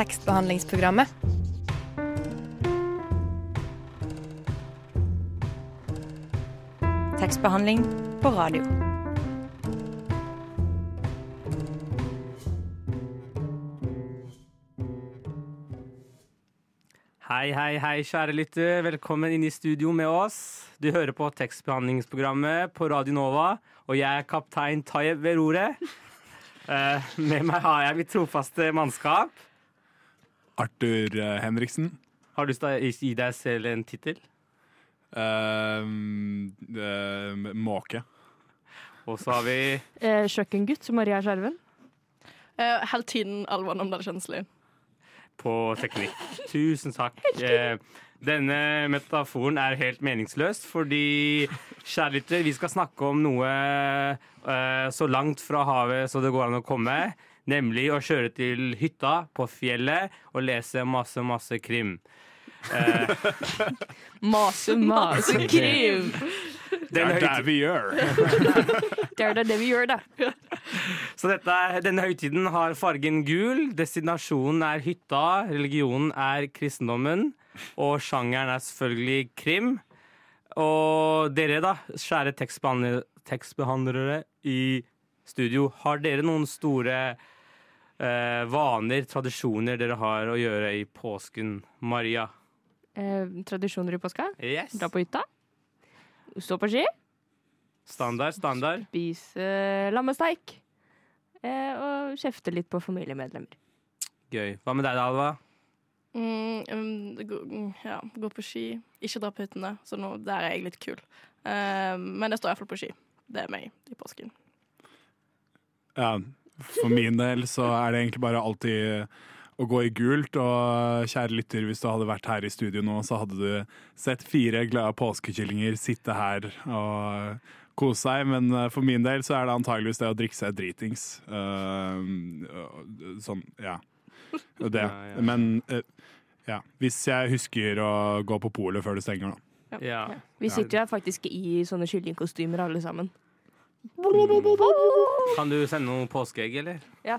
tekstbehandlingsprogrammet. Tekstbehandling på radio. Hei, hei, hei, kjære lytter. Velkommen inn i studio med oss. Du hører på tekstbehandlingsprogrammet på Radio Nova, og jeg er kaptein Tayeb ved roret. Eh, med meg har jeg mitt trofaste mannskap. Arthur eh, Henriksen. Har du lyst til å gi deg selv en tittel? Ehm, uh, måke. Og så har vi Eh, kjøkkengutt Maria Skjerven. Uh, Hele om det er Kjønsli. på teknikk. Tusen takk. Eh, Denne metaforen er helt meningsløs, fordi kjærligheter, vi skal snakke om noe eh, så langt fra havet så det går an å komme. Nemlig å kjøre til hytta på fjellet og lese masse, masse krim. Mase, mase, krim! Det er det vi gjør. Det er det vi gjør, da. Så dette, denne høytiden har fargen gul, destinasjonen er hytta, religionen er kristendommen, og sjangeren er selvfølgelig krim. Og dere, da, kjære tekstbehandlere, tekstbehandlere i studio, har dere noen store eh, vaner, tradisjoner dere har å gjøre i påsken? Maria? Eh, tradisjoner i påska. Yes. Dra på hytta. Stå på ski. Standard, standard. Spise lammesteik. Eh, og kjefte litt på familiemedlemmer. Gøy. Hva med deg, da, Alva? Mm, um, gå, mm, ja, gå på ski. Ikke dra på hyttene, så nå, der er jeg litt kul. Uh, men jeg står iallfall på ski. Det er meg i påsken. Ja, for min del så er det egentlig bare alltid å gå i gult. Og kjære lytter, hvis du hadde vært her i studio nå, så hadde du sett fire glade påskekyllinger sitte her og kose seg. Men eh, for min del så er det antageligvis det å drikke seg dritings. Uh, sånn, ja. Det. Ja, ja. Men uh, ja, hvis jeg husker å gå på polet før det stenger, da. Ja. Vi sitter jo faktisk i sånne kyllingkostymer alle sammen. Kan du sende noen påskeegg, eller? Ja.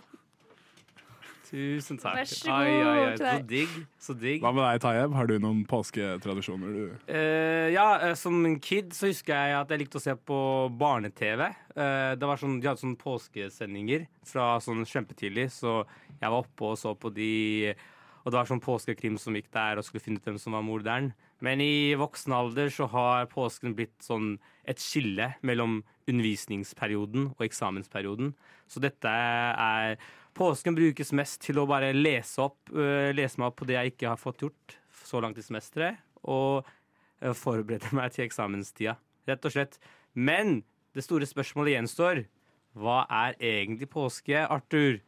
Tusen takk. Vær så Ai, ai, ai. god Så digg. Så digg. Hva med deg, Tayeb? Har du noen påsketradisjoner du Eh, ja, eh, som en kid så husker jeg at jeg likte å se på barne-TV. Eh, det var sånn, De hadde sånne påskesendinger fra sånn kjempetidlig, så jeg var oppe og så på de. Og det var sånn påskekrim som gikk der og skulle finne ut hvem som var morderen. Men i voksen alder så har påsken blitt sånn et skille mellom undervisningsperioden og eksamensperioden. Så dette er Påsken brukes mest til å bare lese opp øh, Lese meg opp på det jeg ikke har fått gjort så langt i semesteret, og øh, forberede meg til eksamenstida. Rett og slett. Men det store spørsmålet gjenstår. Hva er egentlig påske, Arthur?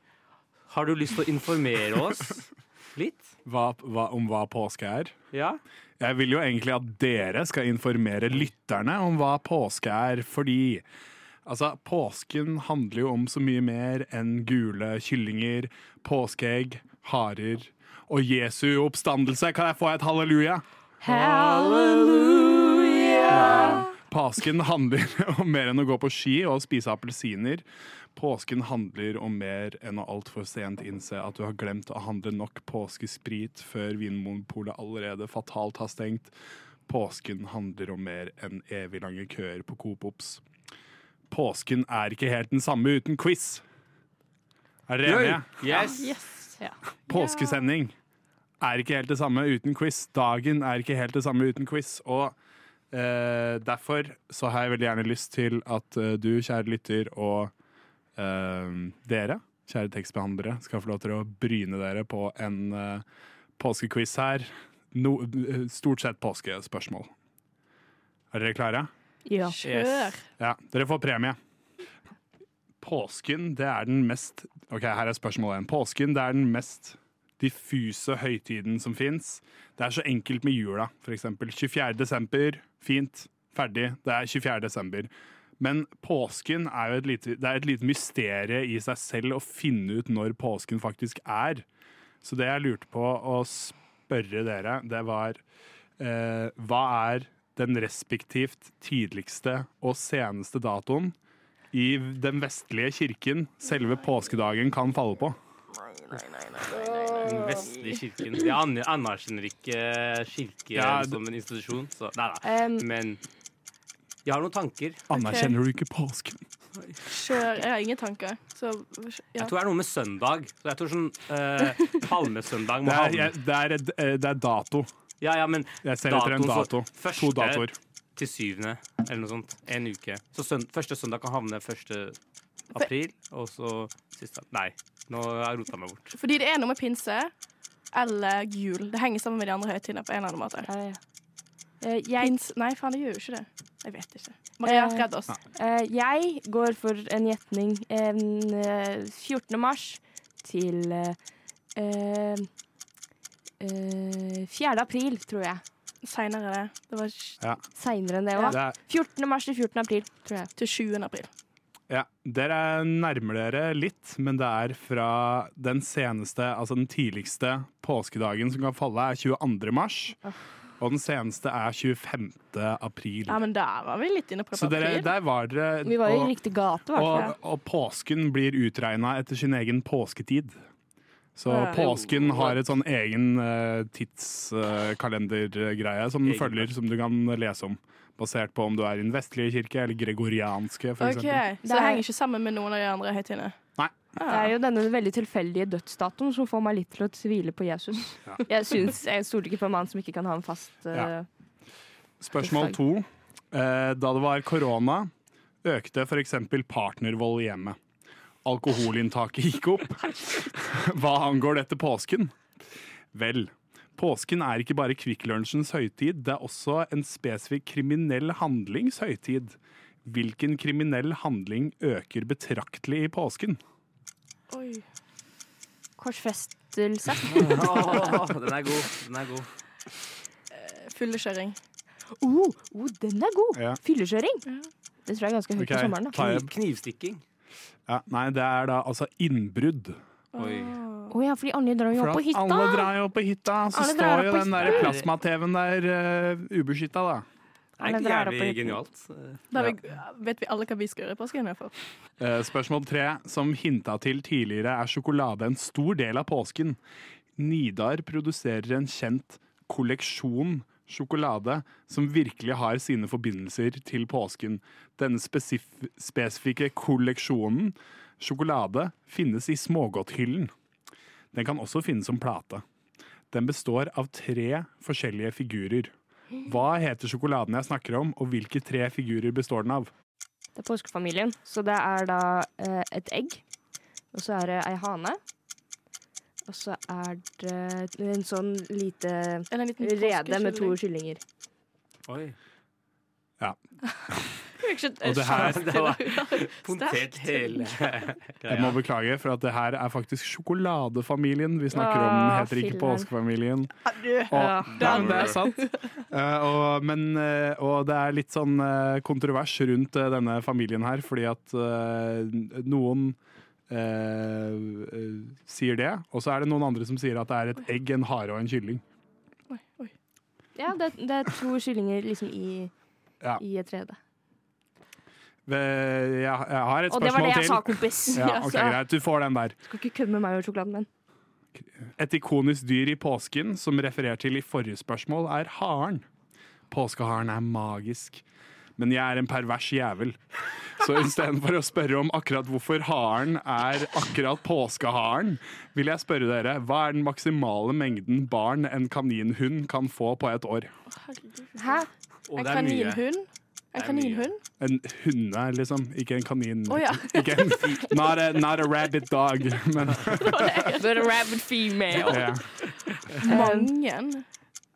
Har du lyst til å informere oss litt? hva, hva, om hva påske er? Ja? Jeg vil jo egentlig at dere skal informere lytterne om hva påske er, fordi altså, påsken handler jo om så mye mer enn gule kyllinger, påskeegg, harer og Jesu oppstandelse. Kan jeg få et halleluja? Halleluja! Påsken handler om mer enn å gå på ski og spise appelsiner. Påsken handler om mer enn å altfor sent innse at du har glemt å handle nok påskesprit før Vinmonopolet allerede fatalt har stengt. Påsken handler om mer enn evig lange køer på Coop Ops. Påsken er ikke helt den samme uten quiz. Er dere enige? Yes. Yes. Ja. Påskesending er ikke helt det samme uten quiz. Dagen er ikke helt det samme uten quiz. Og eh, derfor så har jeg veldig gjerne lyst til at eh, du, kjære lytter, og eh, dere, kjære tekstbehandlere, skal få lov til å bryne dere på en eh, påskequiz her. No, eh, stort sett påskespørsmål. Er dere klare? ja. Yes. Ja, dere får premie. Påsken, det er den mest Ok, her er spørsmålet igjen. Påsken, det er den mest diffuse høytiden som fins. Det er så enkelt med jula, eksempel. 24. desember, fint, ferdig. Det er 24. desember. Men påsken er jo et lite, det er et lite mysterie i seg selv å finne ut når påsken faktisk er. Så det jeg lurte på å spørre dere, det var eh, Hva er den respektivt tidligste og seneste datoen i den vestlige kirken selve påskedagen kan falle på? Den vestlige kirken. Jeg an- anerkjenner ikke kirke Ja, som en institusjon, så nei nei. Um, Men jeg har noen tanker. Anerkjenner du ikke påsken? Sure, Jeg har ingen tanker. Så ja. Jeg tror det er noe med søndag. Så jeg tror sånn uh, Palmesøndag må Det er, det er, eh, det er dato. Ja, ja, men Jeg ser etter en dato. første- To datoer. til syvende, eller noe sånt. En uke. Så søn første søndag kan havne 1. april, og så siste Nei, nå har jeg rota meg bort. Fordi det er noe med pinse eller jul. Det henger sammen med de andre høytidene på en eller annen måte. ja, ja. Eh, jeg, Pins Nei, faen, det gjør jo ikke det. Jeg vet ikke. Maria, Eh, redd oss. eh, jeg går for en gjetning. En, eh, 14. mars til eh, eh, eh, 4. april, tror jeg. Seinere det. Det var ja. Seinere enn det òg. Det er, 14. mars til 14. april, tror jeg. til 7. april. Ja, dere nærmer dere litt, men det er fra den seneste, altså den tidligste påskedagen som kan falle, er 22. mars. Og den seneste er 25. april. Ja, men der var vi litt inne på det. Så dere, der var dere Vi var i og- riktig gate. Og, og påsken blir utregna etter sin egen påsketid. Så Ja. påsken har et sånn egen uh, tidskalendergreie som Egen. følger, som du kan lese om. Basert på om du er i den vestlige kirke eller gregorianske, for OK, eksempel. Så Det er- henger ikke sammen med noen av de andre høytidene? Nei. Det er jo denne veldig tilfeldige dødsdatoen som får meg litt til å tvile på Jesus. Ja. Jeg, synes, jeg stoler ikke på en mann som ikke kan ha en fast uh, Ja. Spørsmål to. Eh, da det var korona, økte f.eks. partnervold i hjemmet. Alkoholinntaket gikk opp. Hva angår dette påsken? Vel, påsken er ikke bare Kvikk Lunsjens høytid, det er også en spesifikk kriminell handlings høytid. Hvilken kriminell handling øker betraktelig i påsken? Oi. korsfestelse. oh, den er god. Den er god. Fyllekjøring. Oh, oh, den er god! Ja. Fyllekjøring. Ja. Det tror jeg er ganske høyt okay. på sommeren. da. Kniv, knivstikking. Ja, nei, det er da altså innbrudd. Oi. Å ja, fordi alle drar jo opp på hytta! Alle drar jo på hytta, så Alle står jo den der plasma-TV-en der uh, ubeskytta, da. Det er ikke jævlig genialt. Da vi, vet vi alle hva vi skal gjøre i påsken. Eh, spørsmål tre, som hinta til tidligere, er sjokolade en stor del av påsken. Nidar produserer en kjent kolleksjon sjokolade som virkelig har sine forbindelser til påsken. Denne spesif spesifikke kolleksjonen sjokolade finnes i smågodthyllen. Den kan også finnes som plate. Den består av tre forskjellige figurer. Hva heter sjokoladen jeg snakker om, og hvilke tre figurer består den av? Det er påskefamilien. Så det er da eh, et egg, og så er det ei hane. Og så er det en sånn lite en liten rede med to kyllinger. Oi. Og det her- Det var potet hele Jeg må beklage, for at det her er faktisk sjokoladefamilien vi snakker om. Den heter ikke påskefamilien. Og, men det er sant. Eh, og, men, eh, og det er litt sånn eh, kontrovers rundt denne familien her, fordi at eh, noen eh, sier det, og så er det noen andre som sier at det er et egg, en hare og en kylling. Oi, oi. Ja, det, det er to kyllinger liksom i, Ja. i et rede. Jeg, jeg har et spørsmål til. Og det var det jeg til. sa, kompis. Ja, ok, greit, du får den der. Skal ikke kødde med meg og sjokoladen min. Et ikonisk dyr i påsken, som referert til i forrige spørsmål, er haren. Påskeharen er magisk. Men jeg er en pervers jævel. Så istedenfor å spørre om akkurat hvorfor haren er akkurat påskeharen, vil jeg spørre dere hva er den maksimale mengden barn en kaninhund kan få på et år? Hæ? En kaninhund? En er kaninhund? En hunde, liksom. Ikke en kanin. Oh, ja. Ikke en, not, a, not a rabbit dog, men But a rabbit female. ja. Mange.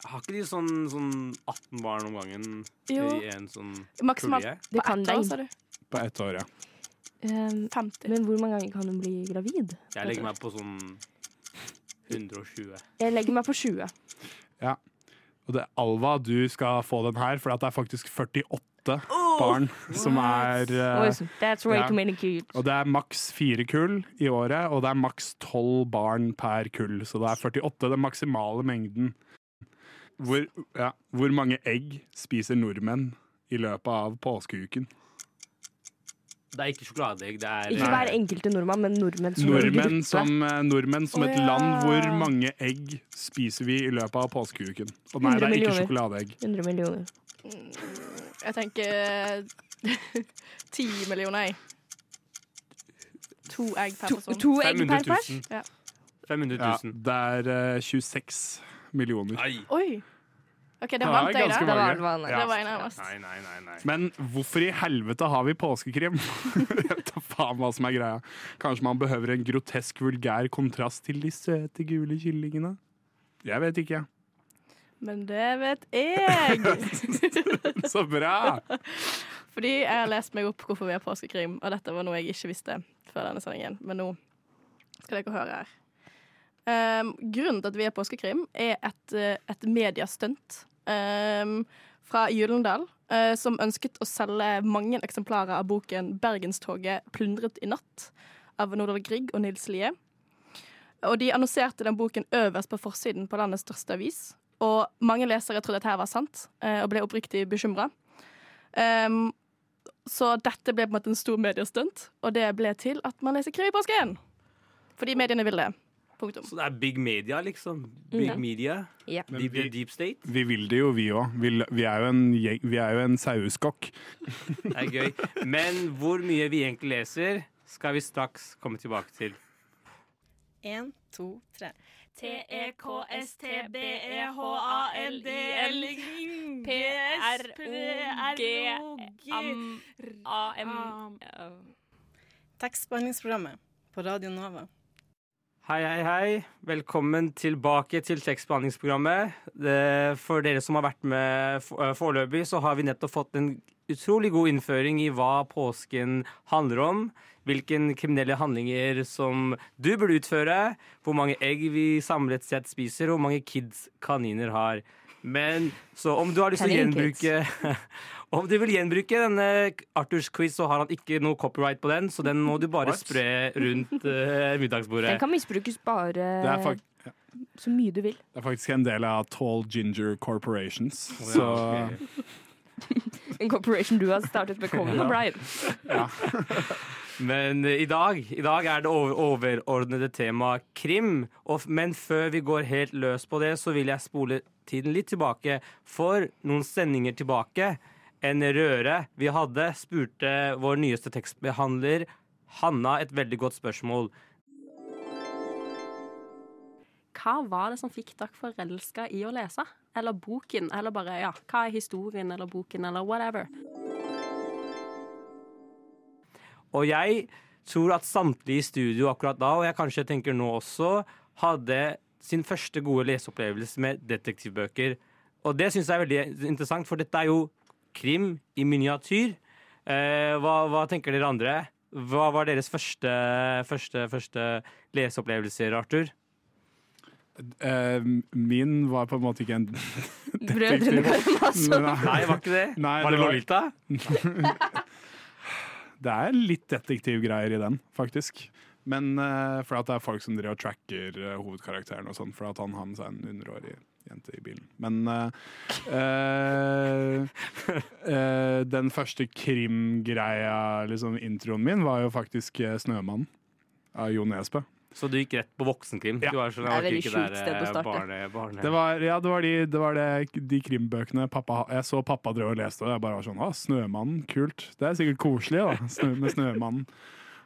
Har ikke de sånn, sånn 18 barn om gangen Jo. i en sånn Maksimalt? På ett år, sa du? på ett år, ja. Um, 50. men hvor mange ganger kan hun bli gravid? Jeg legger meg på sånn 120. Jeg legger meg på 20. Ja. Og det, Alva, du skal få den her, for det er faktisk 48 barn som er way ja. Og det er maks fire kull i året, og det er maks tolv barn per kull. Så det er 48, den maksimale mengden. Hvor, ja, hvor mange egg spiser nordmenn i løpet av påskeuken? Det er ikke sjokoladeegg. Det er Ikke hver enkelte nordmann, men nordmenn som Nordmenn gruppe. som, eh, nordmenn som et ja. land. Hvor mange egg spiser vi i løpet av påskeuken? Og nei, det er ikke sjokoladeegg. 100 millioner. Jeg tenker ti millioner, jeg. To egg per To, person. to egg 500 per pers? 000. Ja. 500 Ja, 000. det er eh, 26 millioner. Nei. Oi! OK, det Ja, vant jeg, ganske da. Det var, mange. det var, nei. Ja. Det var jeg nærmest. Nei, nei, nei, nei. Men hvorfor i helvete har vi påskekrim? Jeg vet da faen hva som er greia. Kanskje man behøver en grotesk, vulgær kontrast til de søte, gule kyllingene? Jeg vet ikke. Men det vet jeg! Så bra! Fordi jeg har lest meg opp hvorfor vi har påskekrim, og dette var noe jeg ikke visste før denne sendingen. Men nå skal dere høre her. Um, grunnen til at vi er påskekrim, er et, eh, et mediestunt um, fra Gyllendal, uh, som ønsket å selge mange eksemplarer av boken 'Bergenstoget plundret i natt' av Nordahl Grieg og Nils Lie. Og de annonserte den boken øverst på forsiden på landets største avis. Og mange lesere trodde at dette var sant, eh, og ble oppriktig bekymra. Um, så dette ble på en måte en stor mediestunt, og det ble til at man leser krim i påsken. Fordi mediene vil det. Punktum. Så det er big media, liksom. Big mm. media. Ja. Deep, vi- deep state. Vi vil det jo, vi òg. Vi, vi er jo en, vi er jo en saueskokk. Det er gøy. Men hvor mye vi egentlig leser, skal vi straks komme tilbake til. En, to, tre. E P-R-O-G-A-M Tekstbehandlingsprogrammet på Radio Nova. Hei, hei, hei. Velkommen tilbake til tekstbehandlingsprogrammet. For dere som har vært med øh, foreløpig, så har vi nettopp fått en utrolig god innføring i hva påsken handler om. Hvilke kriminelle handlinger som du burde utføre. Hvor mange egg vi samlet sett spiser, og hvor mange kids kaniner har. Men så om du har lyst til å gjenbruke Om du vil gjenbruke denne Arthurs quiz, så har han ikke noe copyright på den, så den må du bare What? spre rundt uh, middagsbordet. Den kan misbrukes bare er, så mye du vil. det er faktisk en del av Tall Ginger Corporations. oh, Ja, så En corporation du har startet med Colin og Brian. Men eh, i dag, i dag er det over, overordnede tema krim. Og, men før vi går helt løs på det, så vil jeg spole tiden litt tilbake. For noen sendinger tilbake, en røre vi hadde, spurte vår nyeste tekstbehandler Hanna et veldig godt spørsmål. Hva var det som fikk dere forelska i å lese? Eller boken? Eller bare, ja, hva er historien eller boken, eller whatever? Og jeg tror at samtlige i studio akkurat da, og jeg kanskje tenker nå også, hadde sin første gode leseopplevelse med detektivbøker. Og det syns jeg er veldig interessant, for dette er jo krim i miniatyr. Eh, hva, hva tenker dere andre? Hva var deres første, første, første leseopplevelser, Arthur? eh, min var på en måte ikke en Brødrene Karamazov. Nei, var ikke det? Nei, var det det Lolita? Det er litt detektivgreier i den, faktisk. Men uh, for at det er folk som driver og tracker uh, hovedkarakteren og sånn, for at han har med seg en underårig jente i bilen. Men uh, eh, eh, den første krimgreia, liksom introen min, var jo faktisk eh, 'Snømannen' av Jo Nesbø. Så du gikk rett på voksenkrim? Ja. Du var sånn, Det er veldig sjukt sted å eh, starte. Barne, barne. Det var, ja, det var, de, det var det, de krimbøkene pappa Jeg så pappa drev og leste, og jeg bare var sånn Å, 'Snømannen', kult. Det er sikkert koselig, da. Snø, med 'Snømannen'.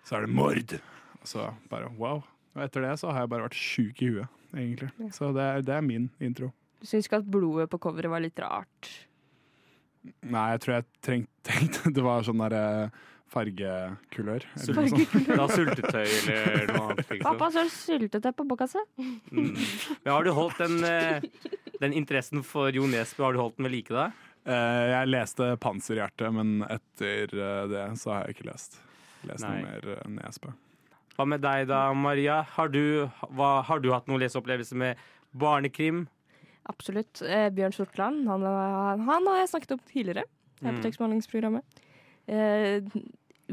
Så er det mord. Og så bare wow. Og etter det så har jeg bare vært sjuk i huet, egentlig. Så det er, det er min intro. Du syns ikke at blodet på coveret var litt rart? Nei, jeg tror jeg trengte tenkt, det var sånn derre fargekulør. eller. Fargekulør. Da sultetøy eller noe annet. Liksom. Pappa, så syltetøy på bokkassa. Mm. Men har du holdt den, eh, den interessen for Jo Nesbø, har du holdt den ved like da? Eh, Jeg leste 'Panserhjerte', men etter eh, det så har jeg ikke lest. Lest noe mer Nesbø. Hva med deg da, Maria? Har du, hva, har du hatt noen leseopplevelse med barnekrim? Absolutt. Eh, Bjørn Sortland han, har- han har jeg snakket om tidligere her på Mm. tekstbehandlingsprogrammet. Eh,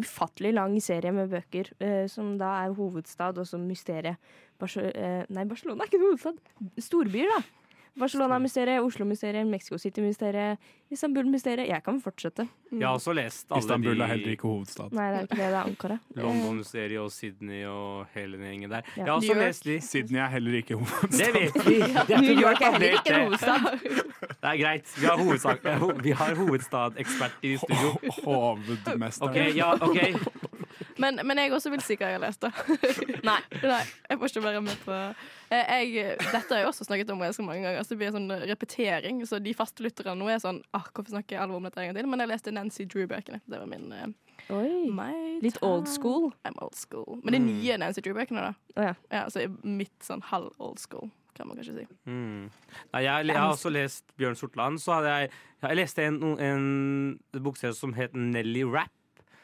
ufattelig lang serie med bøker eh, som da er hovedstad og som mysteriet. Barce eh, nei, Barcelona er ikke hovedstad. Storbyer, da. Barcelona-mysteriet, Oslo-mysteriet, Mexico City-mysteriet, Istanbul-mysteriet. Jeg kan fortsette. Jeg har også lest alle Istanbul de er heller ikke hovedstad. Nei, det er ikke det. Det er Ankara. London-mysteriet og Sydney og hele den gjengen der. Ja. Jeg har også lest de. Sydney er heller ikke hovedstad. Det vet vi. Det New York er heller ikke hovedstad. Det er greit. Vi har, hovedstad, vi har hovedstadekspert i studio. Hovedmester. OK, ja, ok. Men, men jeg også vil si hva jeg har lest, da. Nei. Nei, jeg får ikke være med på Eh, jeg, Dette har jeg også snakket om ganske mange ganger, så det blir en sånn repetering. Så de faste lytterne nå er sånn ah, Hvorfor snakker Alvor om dette en gang til? Men jeg leste Nancy Drew-bøkene. Det var min eh, Oi. my Litt old school. I'm old school. Men de nye Nancy Drew-bøkene, da. Oh, ja. Ja, så mitt sånn halv old school, kan man kanskje si. Mm. Nei, jeg, jeg har også lest Bjørn Sortland. Så hadde jeg, jeg leste en, en bokserie som het Nelly Rap.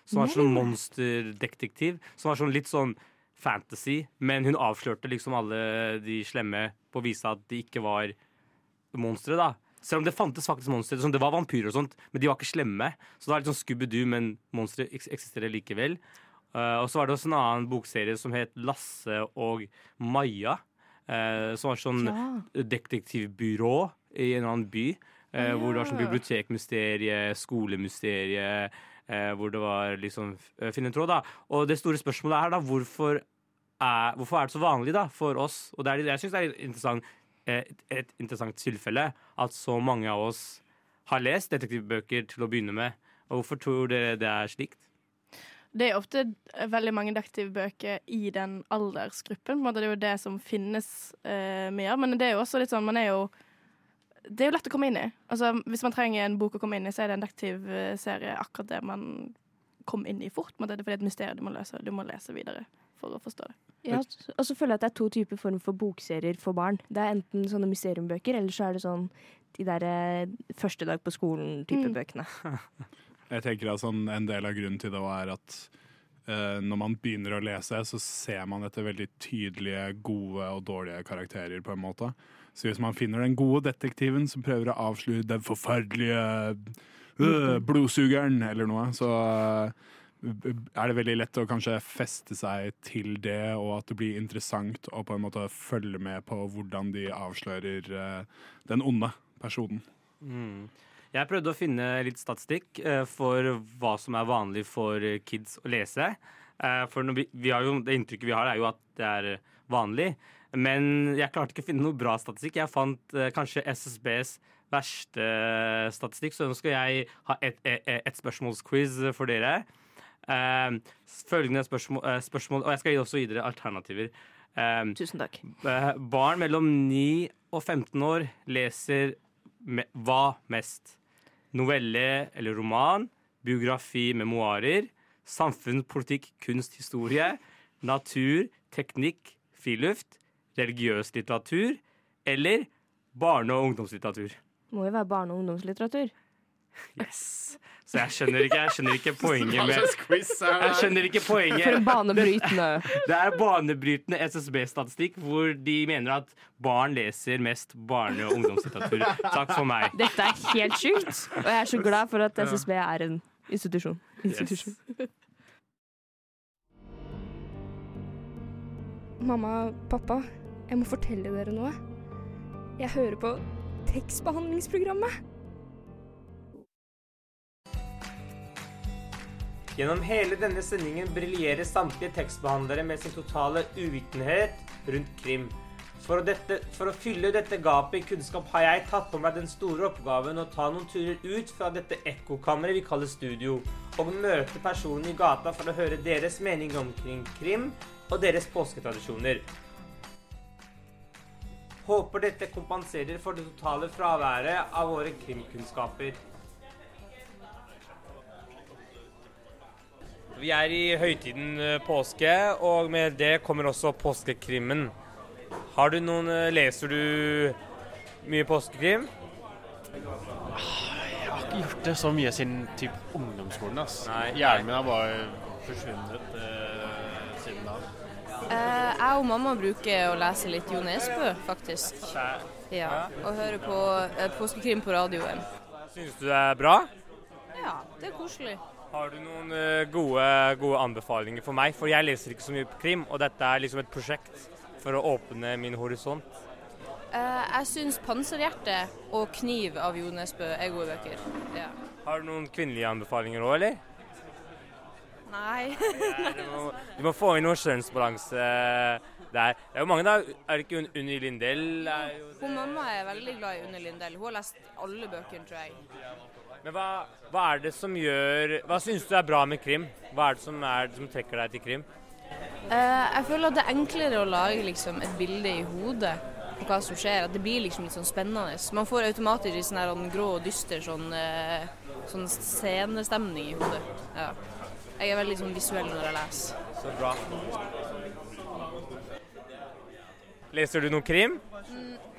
Som var sånn monsterdetektiv. Som var sånn litt sånn fantasy. Men hun avslørte liksom alle de slemme på å vise at de ikke var monstre, da. Selv om det fantes faktisk monstre. Sånn, det var vampyrer og sånt, men de var ikke slemme. Så det var litt sånn Scooby-Doo, men monstre eksisterer likevel. Uh, og så var det også en annen bokserie som het Lasse og Maja. Uh, som var sånn Ja. detektivbyrå i en annen by. Uh, Ja. Hvor det var sånn bibliotekmysterie, skolemysterie. Eh, hvor det var liksom finne Finn en tråd, da. Og det store spørsmålet er da hvorfor er, hvorfor er det så vanlig da for oss? Og er, jeg syns det er et interessant, eh, et, et interessant tilfelle at så mange av oss har lest detektivbøker til å begynne med. Og hvorfor tror dere det er slikt? Det er ofte veldig mange detektivbøker i den aldersgruppen. Det er jo det som finnes eh, av. Men det er jo også litt sånn Man er jo Det er jo lett å komme inn i. Altså, hvis man trenger en bok å komme inn i, så er det en detektivserie akkurat det man kom inn i fort. Men det er fordi det er et mysterium du må løse. Du må lese videre for å forstå det. Ja, og så føler jeg at det er to typer form for bokserier for barn. Det er enten sånne mysteriumbøker, eller så er det sånn de der eh, første dag på skolen-type Mm. bøkene. Jeg tenker at sånn, En del av grunnen til det er at uh, når man begynner å lese, så ser man etter veldig tydelige gode og dårlige karakterer. på en måte. Så hvis man finner den gode detektiven som prøver å avsløre den forferdelige øh, blodsugeren eller noe, så øh, er det veldig lett å kanskje feste seg til det, og at det blir interessant å på en måte følge med på hvordan de avslører øh, den onde personen. Mm. Jeg prøvde å finne litt statistikk eh, for hva som er vanlig for kids å lese. For vi, vi har jo, det inntrykket vi har, er jo at det er vanlig. Men jeg klarte ikke å finne noe bra statistikk. Jeg fant eh, kanskje SSBs verste eh, statistikk, så nå skal jeg ha et, et, et spørsmålsquiz for dere. Eh, følgende spørsmål, eh, spørsmål Og jeg skal også gi dere alternativer. Eh, Tusen takk. Eh, Barn mellom 9 og 15 år leser me hva mest? Novelle eller roman? Biografi, memoarer? Samfunn, politikk, kunst, historie? Natur, teknikk, friluft? Religiøs litteratur? Eller barne- og ungdomslitteratur? Må jo være barne- og ungdomslitteratur. Yes! Så jeg skjønner ikke, jeg skjønner ikke poenget med Jeg skjønner ikke For en banebrytende Det er banebrytende SSB-statistikk hvor de mener at barn leser mest barne- og ungdomslitteratur. Takk for meg. Dette er helt sjukt, og jeg er så glad for at SSB er en institusjon. institusjon. Mamma, pappa, jeg må fortelle dere noe. Jeg hører på tekstbehandlingsprogrammet. Gjennom hele denne sendingen briljerer samtlige tekstbehandlere med sin totale uvitenhet rundt krim. For å, dette, for å fylle dette gapet i kunnskap har jeg tatt på meg den store oppgaven å ta noen turer ut fra dette ekkokammeret vi kaller studio, og møte personene i gata for å høre deres mening omkring krim og deres påsketradisjoner. Håper dette kompenserer for det totale fraværet av våre krimkunnskaper. Vi er i høytiden eh, påske, og med det kommer også påskekrimmen. Har du noen eh, Leser du mye påskekrim? Jeg har ikke gjort det så mye siden typ ungdomsskolen. ass. Nei. Hjernen min har bare forsvunnet eh, siden da. Eh, jeg og mamma bruker å lese litt Jo Nesbø, faktisk. Ja, Og høre på eh, påskekrim på radioen. Syns du det er bra? Ja, det er koselig. Har du noen eh, gode, gode anbefalinger for meg? For jeg leser ikke så mye på krim, og dette er liksom et prosjekt for å åpne min horisont. Eh, jeg syns 'Panserhjerte' og 'Kniv' av Jo Nesbø er gode bøker. Ja. Har du noen kvinnelige anbefalinger òg, eller? Nei. Du må, du må få inn noen kjønnsbalanse der. Det er jo mange, da. Er det ikke Un- Unni Lindell? Hun mamma er veldig glad i Unni Lindell. Hun har lest alle bøkene, tror jeg. Men hva, hva er det som gjør Hva syns du er bra med krim? Hva er det som, er, som trekker deg til krim? Uh, jeg føler at det er enklere å lage liksom, et bilde i hodet på hva som skjer. At det blir liksom litt sånn spennende. Man får automatisk sånn her en grå og dyster sånn, uh, sånn scenestemning i hodet. Ja. Jeg er veldig sånn visuell når jeg leser. Så bra. Leser du noe krim?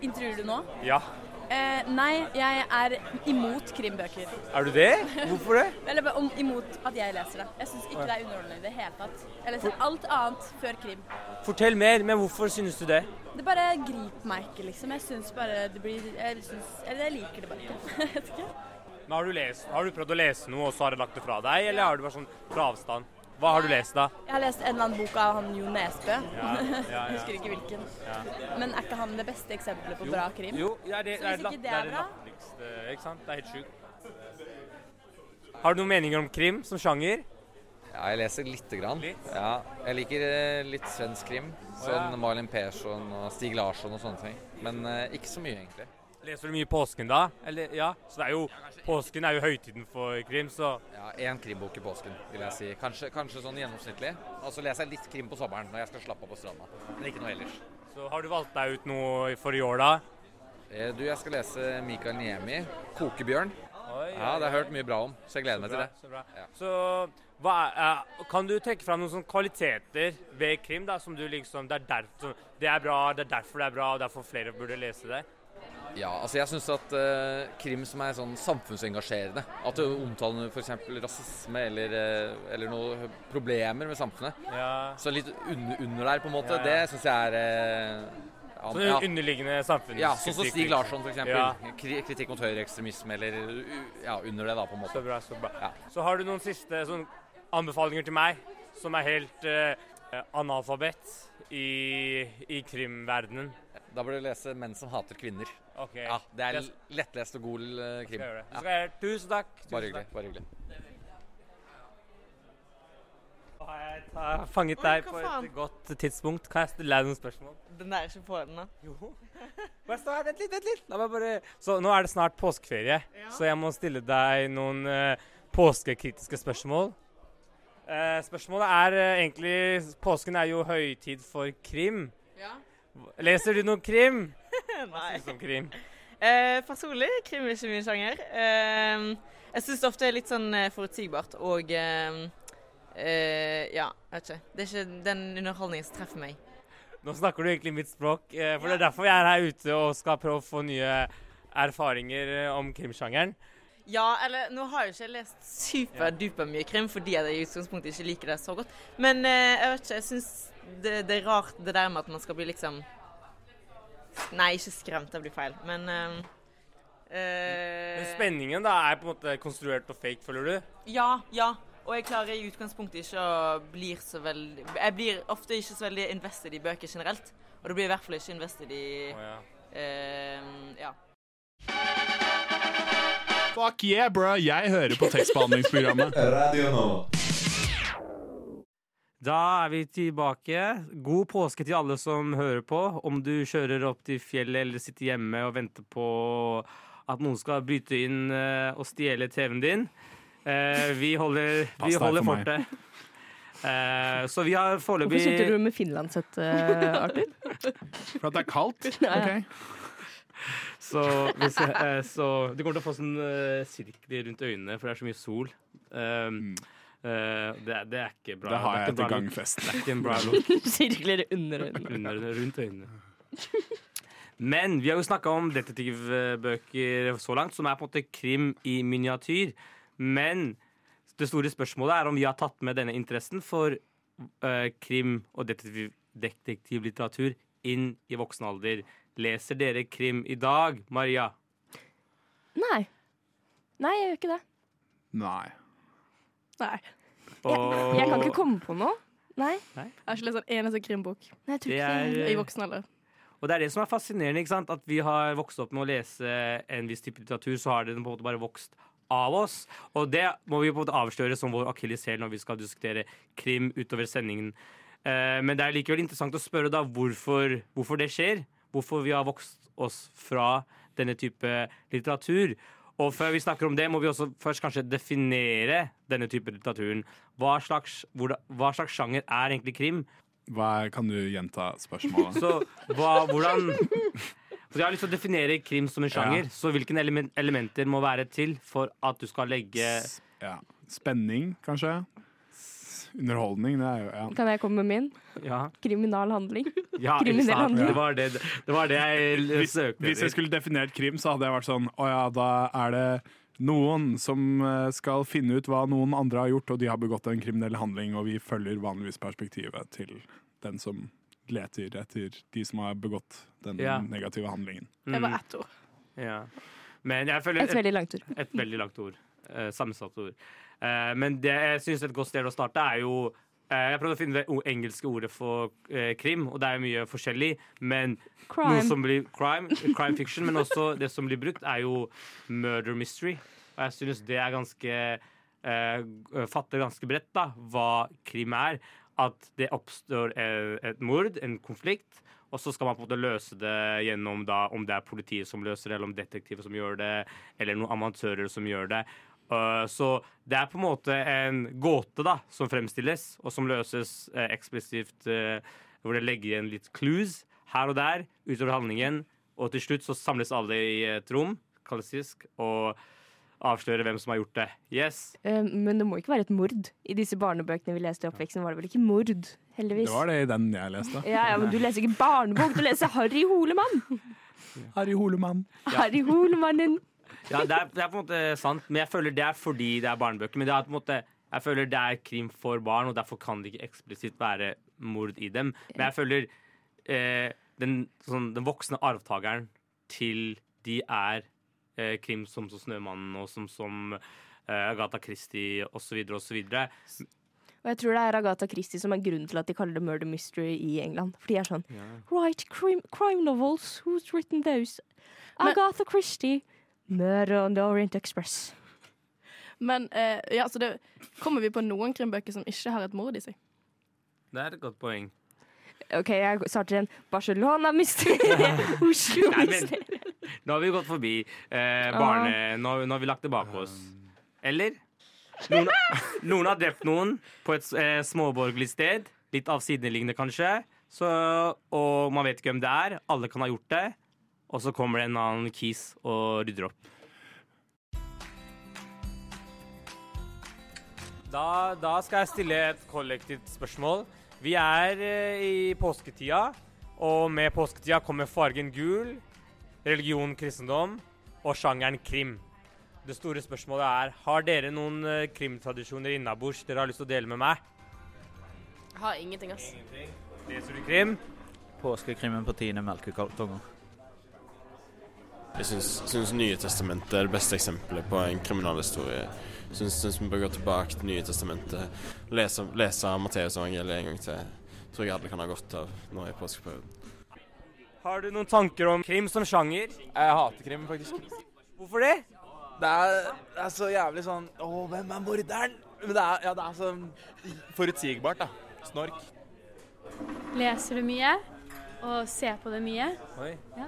Intervjuer du nå? Ja. Eh, nei, jeg er imot krimbøker. Er du det? Hvorfor det? Eller om, imot at jeg leser det. Jeg syns ikke det er underholdende i det hele tatt. Jeg leser alt annet før krim. Fortell mer, men hvorfor synes du det? Det bare griper meg ikke, liksom. Jeg syns bare det blir Jeg, synes, eller jeg liker det bare ikke. Men har, du lest, har du prøvd å lese noe, og så har du lagt det fra deg, eller har du bare sånn fra avstand? Hva har du lest, da? Jeg har lest en eller annen bok av han Jo Nesbø. Ja, ja, ja. Husker ikke hvilken. Ja. Men er ikke han det beste eksempelet på Jo, bra krim? Jo, ja, det, Så det, er, hvis latt- ikke det det er er det latterligste, ikke sant? Det er helt sjukt. Har du noen meninger om krim som sjanger? Ja, jeg leser lite grann. Ja, jeg liker eh, litt svensk krim. Sånn oh, ja. Malin Persson og Stig Larsson og sånne ting. Men eh, ikke så mye, egentlig. Leser du mye påsken da? Eller, ja, så det er jo, påsken er jo høytiden for krim, så... Ja, én krimbok i påsken, vil jeg si. Kanskje, kanskje sånn gjennomsnittlig. Og så leser jeg litt krim på sommeren når jeg skal slappe av på stranda. Men ikke noe ellers. Så har du valgt deg ut noe for i år da? Eh, Du, jeg skal lese Mikael Niemi, 'Kokebjørn'. Oi, Ja, det har jeg hørt mye bra om, så jeg gleder meg til det. Så, bra. så er, eh, kan du trekke fram noen sånne kvaliteter ved krim da, som du liksom, det er, derfor, det er bra, det er derfor det er bra, og derfor flere burde lese det? Ja, altså jeg syns at uh, krim som er sånn samfunnsengasjerende, at du omtaler f.eks. rasisme eller, eh, eller noen problemer med samfunnet, Ja. så litt under, under der, på en måte, Ja, ja. det syns jeg er uh, ja, Sånn ja. underliggende samfunnskritikk. Ja, sånn som Stig Larsson, f.eks. Ja. Kritikk mot høyreekstremisme, eller ja, under det, da, på en måte. Så bra, så bra. Ja. Så har du noen siste sånn, anbefalinger til meg, som er helt uh, analfabet i, i krimverdenen? Da bør du lese 'Menn som hater kvinner'. Ok. Ja, Det er lettlest og god eh, krim. Skal jeg gjøre det. Ja. Tusen takk. Tusen Bare hyggelig. Bare hyggelig. Har jeg ta- fanget deg hva på faen? et godt tidspunkt. Kan jeg stille deg noen spørsmål? Den er ikke på da. Jo. Bare stå her, vent litt, vent litt. La meg bare... Så nå er det snart påskeferie, så jeg må stille deg noen uh, påskekritiske spørsmål. Uh, spørsmålet er uh, egentlig Påsken er jo høytid for krim. Ja. Leser du noe krim? Nei. Syns du om krim? Eh, personlig, krim er ikke min sjanger. Eh, jeg syns det ofte er litt sånn eh, forutsigbart og eh, eh, Ja, jeg vet ikke. Det er ikke den underholdningen som treffer meg. Nå snakker du egentlig mitt språk, eh, for det er derfor jeg er her ute og skal prøve å få nye erfaringer om krimsjangeren. Ja, eller nå har jeg ikke lest superduper mye krim fordi jeg i utgangspunktet ikke liker det så godt. Men jeg vet ikke, jeg syns det, det er rart det der med at man skal bli liksom Nei, ikke skremt, det blir feil. Men eh, uh, Men spenningen da er på en måte konstruert og fake, føler du? Ja, ja. Og jeg klarer i utgangspunktet ikke å bli så veldig Jeg blir ofte ikke så veldig invested i bøker generelt. Og det blir i hvert fall ikke invested i ja. Uh, ja. Fuck yeah, bro! Jeg hører på tekstbehandlingsprogrammet. Radio Nova. Da er vi tilbake. God påske til alle som hører på. Om du kjører opp til fjellet eller sitter hjemme og venter på at noen skal bryte inn eh, og stjele TV-en din. Eh, vi holder, vi holder for fortet. Eh, så vi har foreløpig Hvorfor sitter du med finlandshette, Arthur? For at det er kaldt? Ja, ja. Ok. Så, hvis, jeg- så du kommer til å få sånn sirkler rundt øynene, for det er så mye sol. Um, det, er- det er ikke bra. Det har jeg etter gangfesten. gangfest. Det er ikke en bra look. Sirkler under øynene. Under, rundt øynene. Men vi har jo snakka om detektivbøker så langt, som er på en måte krim i miniatyr. Men det store spørsmålet er om vi har tatt med denne interessen for uh, krim og detektiv, detektivlitteratur inn i voksen alder. Leser dere krim i dag, Maria? Nei. Nei, jeg gjør ikke det. Nei. Nei. Jeg, jeg kan ikke komme på noe. Nei. Jeg har ikke lest en eneste krimbok Nei, jeg er, eh, i voksen alder. Og det er det som er fascinerende. ikke sant? At vi har vokst opp med å lese en viss type litteratur, så har den på en måte bare vokst av oss. Og det må vi på en måte avsløre som vår akilleshæl når vi skal diskutere krim utover sendingen. Eh, men det er likevel interessant å spørre da hvorfor, hvorfor det skjer. Hvorfor vi har vokst oss fra denne type litteratur. Og før vi snakker om det, må vi også først kanskje definere denne type litteraturen. Hva slags, hvordan, hva slags sjanger er egentlig krim? Hva, kan du gjenta spørsmålet? Så hva, hvordan For Jeg har lyst til å definere krim som en sjanger. Ja. Så hvilke element, elementer må være til for at du skal legge Ja. Spenning, kanskje? Underholdning, det er jo ja. Kan jeg komme med min? Ja, Kriminal handling. ja Kriminell handling. Det var det, det, var det jeg søkte hvis jeg skulle definert krim, så hadde jeg vært sånn Å ja, da er det noen som eh, skal finne ut hva noen andre har gjort, og de har begått en kriminell handling, og vi følger vanligvis perspektivet til den som leter etter de som har begått den Ja. negative handlingen. Det var ett ord. Ja. Men jeg føler Et veldig langt ord. Et veldig langt ord. Eh, sammensatt ord. Eh, men det jeg syns et godt sted å starte er jo eh, Jeg prøvde å finne det engelske ordet for eh, krim, og det er mye forskjellig. Men Crime. noe som blir crime, crime fiction, men også det som blir brukt, er jo murder mystery. Og jeg synes det er ganske uh, Fatter ganske bredt da, hva krim er. At det oppstår et mord, en konflikt, og så skal man på en måte løse det gjennom da, om det er politiet som løser det, eller om detektiver som gjør det, eller noen amatører som gjør det. Uh, så det er på en måte en gåte da, som fremstilles, og som løses uh, eksplisitt, uh, hvor det legger igjen litt clues her og der utover handlingen. Og til slutt så samles alle i et rom, klassisk, og avslører hvem som har gjort det. Yes. Eh, Men det må ikke være et mord. I disse barnebøkene vi leste i oppveksten, var det vel ikke mord? Heldigvis. Det var det i den jeg leste. Ja, ja, men du leser ikke barnebok, du leser Harry Holemann! Harry Holemann. Harry Holemannen. Ja, det er, det er på en måte sant, men jeg føler det er fordi det er barnebøker. Men det er på en måte, jeg føler det er krim for barn, og derfor kan det ikke eksplisitt være mord i dem. Men jeg føler eh, den, sånn, den voksne arvtakeren til de er eh, krim som, som 'Snømannen' og som, som eh, Agatha Christie osv. osv. Og jeg tror det er Agatha Christie som er grunnen til at de kaller det murder mystery i England. For de er sånn Right, crime, crime novels, who's written those? Agatha Christie. Murder on the Orient Express. Men eh, ja, så det, kommer vi på noen krimbøker som ikke har et mord i seg? Det er et godt poeng. OK, jeg starter en Barcelona-mysterium. Oslo-mysterium. Nå har vi gått forbi eh, barne... Nå, nå har vi lagt det bak oss. Eller? Noen, noen har drept noen på et eh, småborgerlig sted. Litt avsideliggende, kanskje. Så, og man vet ikke hvem det er. Alle kan ha gjort det. Og så kommer det en annen kis og rydder opp. Da, da skal jeg stille et kollektivt spørsmål. Vi er eh, i påsketida, og med påsketida kommer fargen gul, religion kristendom og sjangeren krim. Det store spørsmålet er har dere noen eh, krimtradisjoner innabords dere har lyst til å dele med meg. Jeg har ingenting, ass. Leser du krim? Påskekrimmen på tiende melkekartonger. Jeg syns, Nye testamentet er det beste eksempelet på en kriminalhistorie. Jeg syns, syns vi bør gå tilbake til Nye testamentet, lese, lese Matteusevangeliet en gang til. Tror jeg alle kan ha godt av nå i påskeperioden. Har du noen tanker om krim som sjanger? Jeg hater krim, faktisk. Hvorfor det? Det er, det er så jævlig sånn Å, hvem er morderen? Men det er, ja, det er så forutsigbart, da. Snork. Leser du mye? Og ser på det mye? Oi. Ja.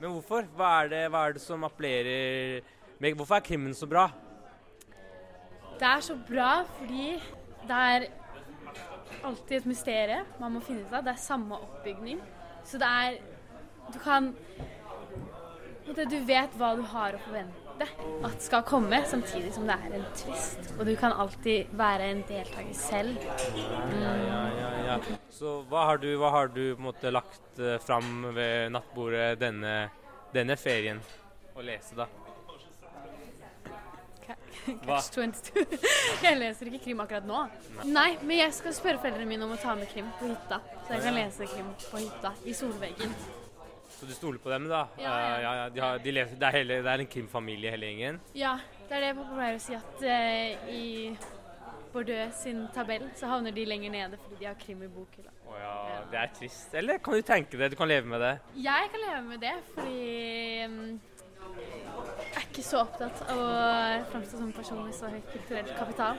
Men hvorfor? Hva er det, hva er det som appellerer Hvorfor er krimmen så bra? Det er så bra fordi det er alltid et mysterium man må finne ut av. Det er samme oppbygning. Så det er Du kan Du vet hva du har å forvente at skal komme, samtidig som det er en twist. Og du kan alltid være en deltaker selv. Ja, ja, ja, ja. Så hva har du, hva har du måte lagt eh, fram ved nattbordet denne, denne ferien å lese, da? Catch 22. Jeg leser ikke krim akkurat nå. Nei, men jeg skal spørre foreldrene mine om å ta med krim på hytta. Så jeg kan lese krim på hytta, i solveggen. Så du stoler på dem, da? Ja, ja. Eh, ja, ja de har, de leser, det, er hele, det er en krimfamilie, hele gjengen? Ja, det er det pappa pleier å si, at uh, i Bordeaux sin tabell, så havner de lenger nede fordi de har krim i bokhylla. Oh, ja, det er trist. Eller kan du tenke det? Du kan leve med det. Jeg kan leve med det, fordi um, jeg er ikke så opptatt av å framstå som person med så høy kulturell kapital.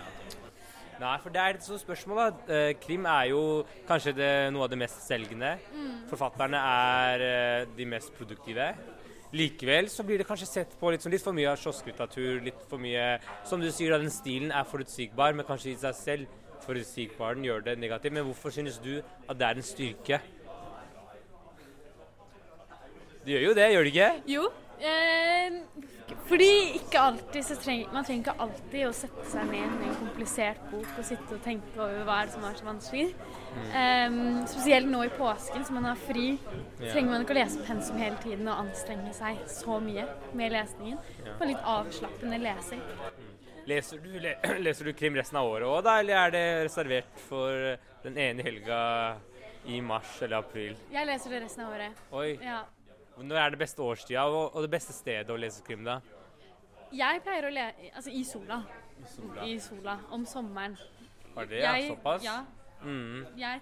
Nei, for det er et sånt spørsmål, da. Eh, Krim er jo kanskje det, noe av det mest selgende. Mm. Forfatterne er eh, de mest produktive. Likevel så blir det kanskje sett på litt, litt for mye av kiosklitteratur. Litt for mye Som du sier, da, den stilen er forutsigbar, men kanskje i seg selv forutsigbaren gjør det negativt. Men hvorfor synes du at det er en styrke? Det gjør jo det, gjør det ikke? Jo, eh, fordi ikke alltid så trenger Man trenger ikke alltid å sette seg ned med en komplisert bok og sitte og tenke over hva er det som er så vanskelig. Mm. Eh, spesielt nå i påsken, som man har fri, trenger man ikke å lese pensum hele tiden og anstrenge seg så mye med lesningen. Ja. Få litt avslappende lesing. Leser du, le, leser du krim resten av året òg, da? Eller er det reservert for den ene helga i mars eller april? Jeg leser det resten av året. Oi. Ja. Når er det beste årstida og, det beste stedet å lese krim, da? Jeg pleier å lese Altså i sola. I sola. I sola. Om sommeren. Var det ja, Jeg- såpass? Ja. Mm. Jeg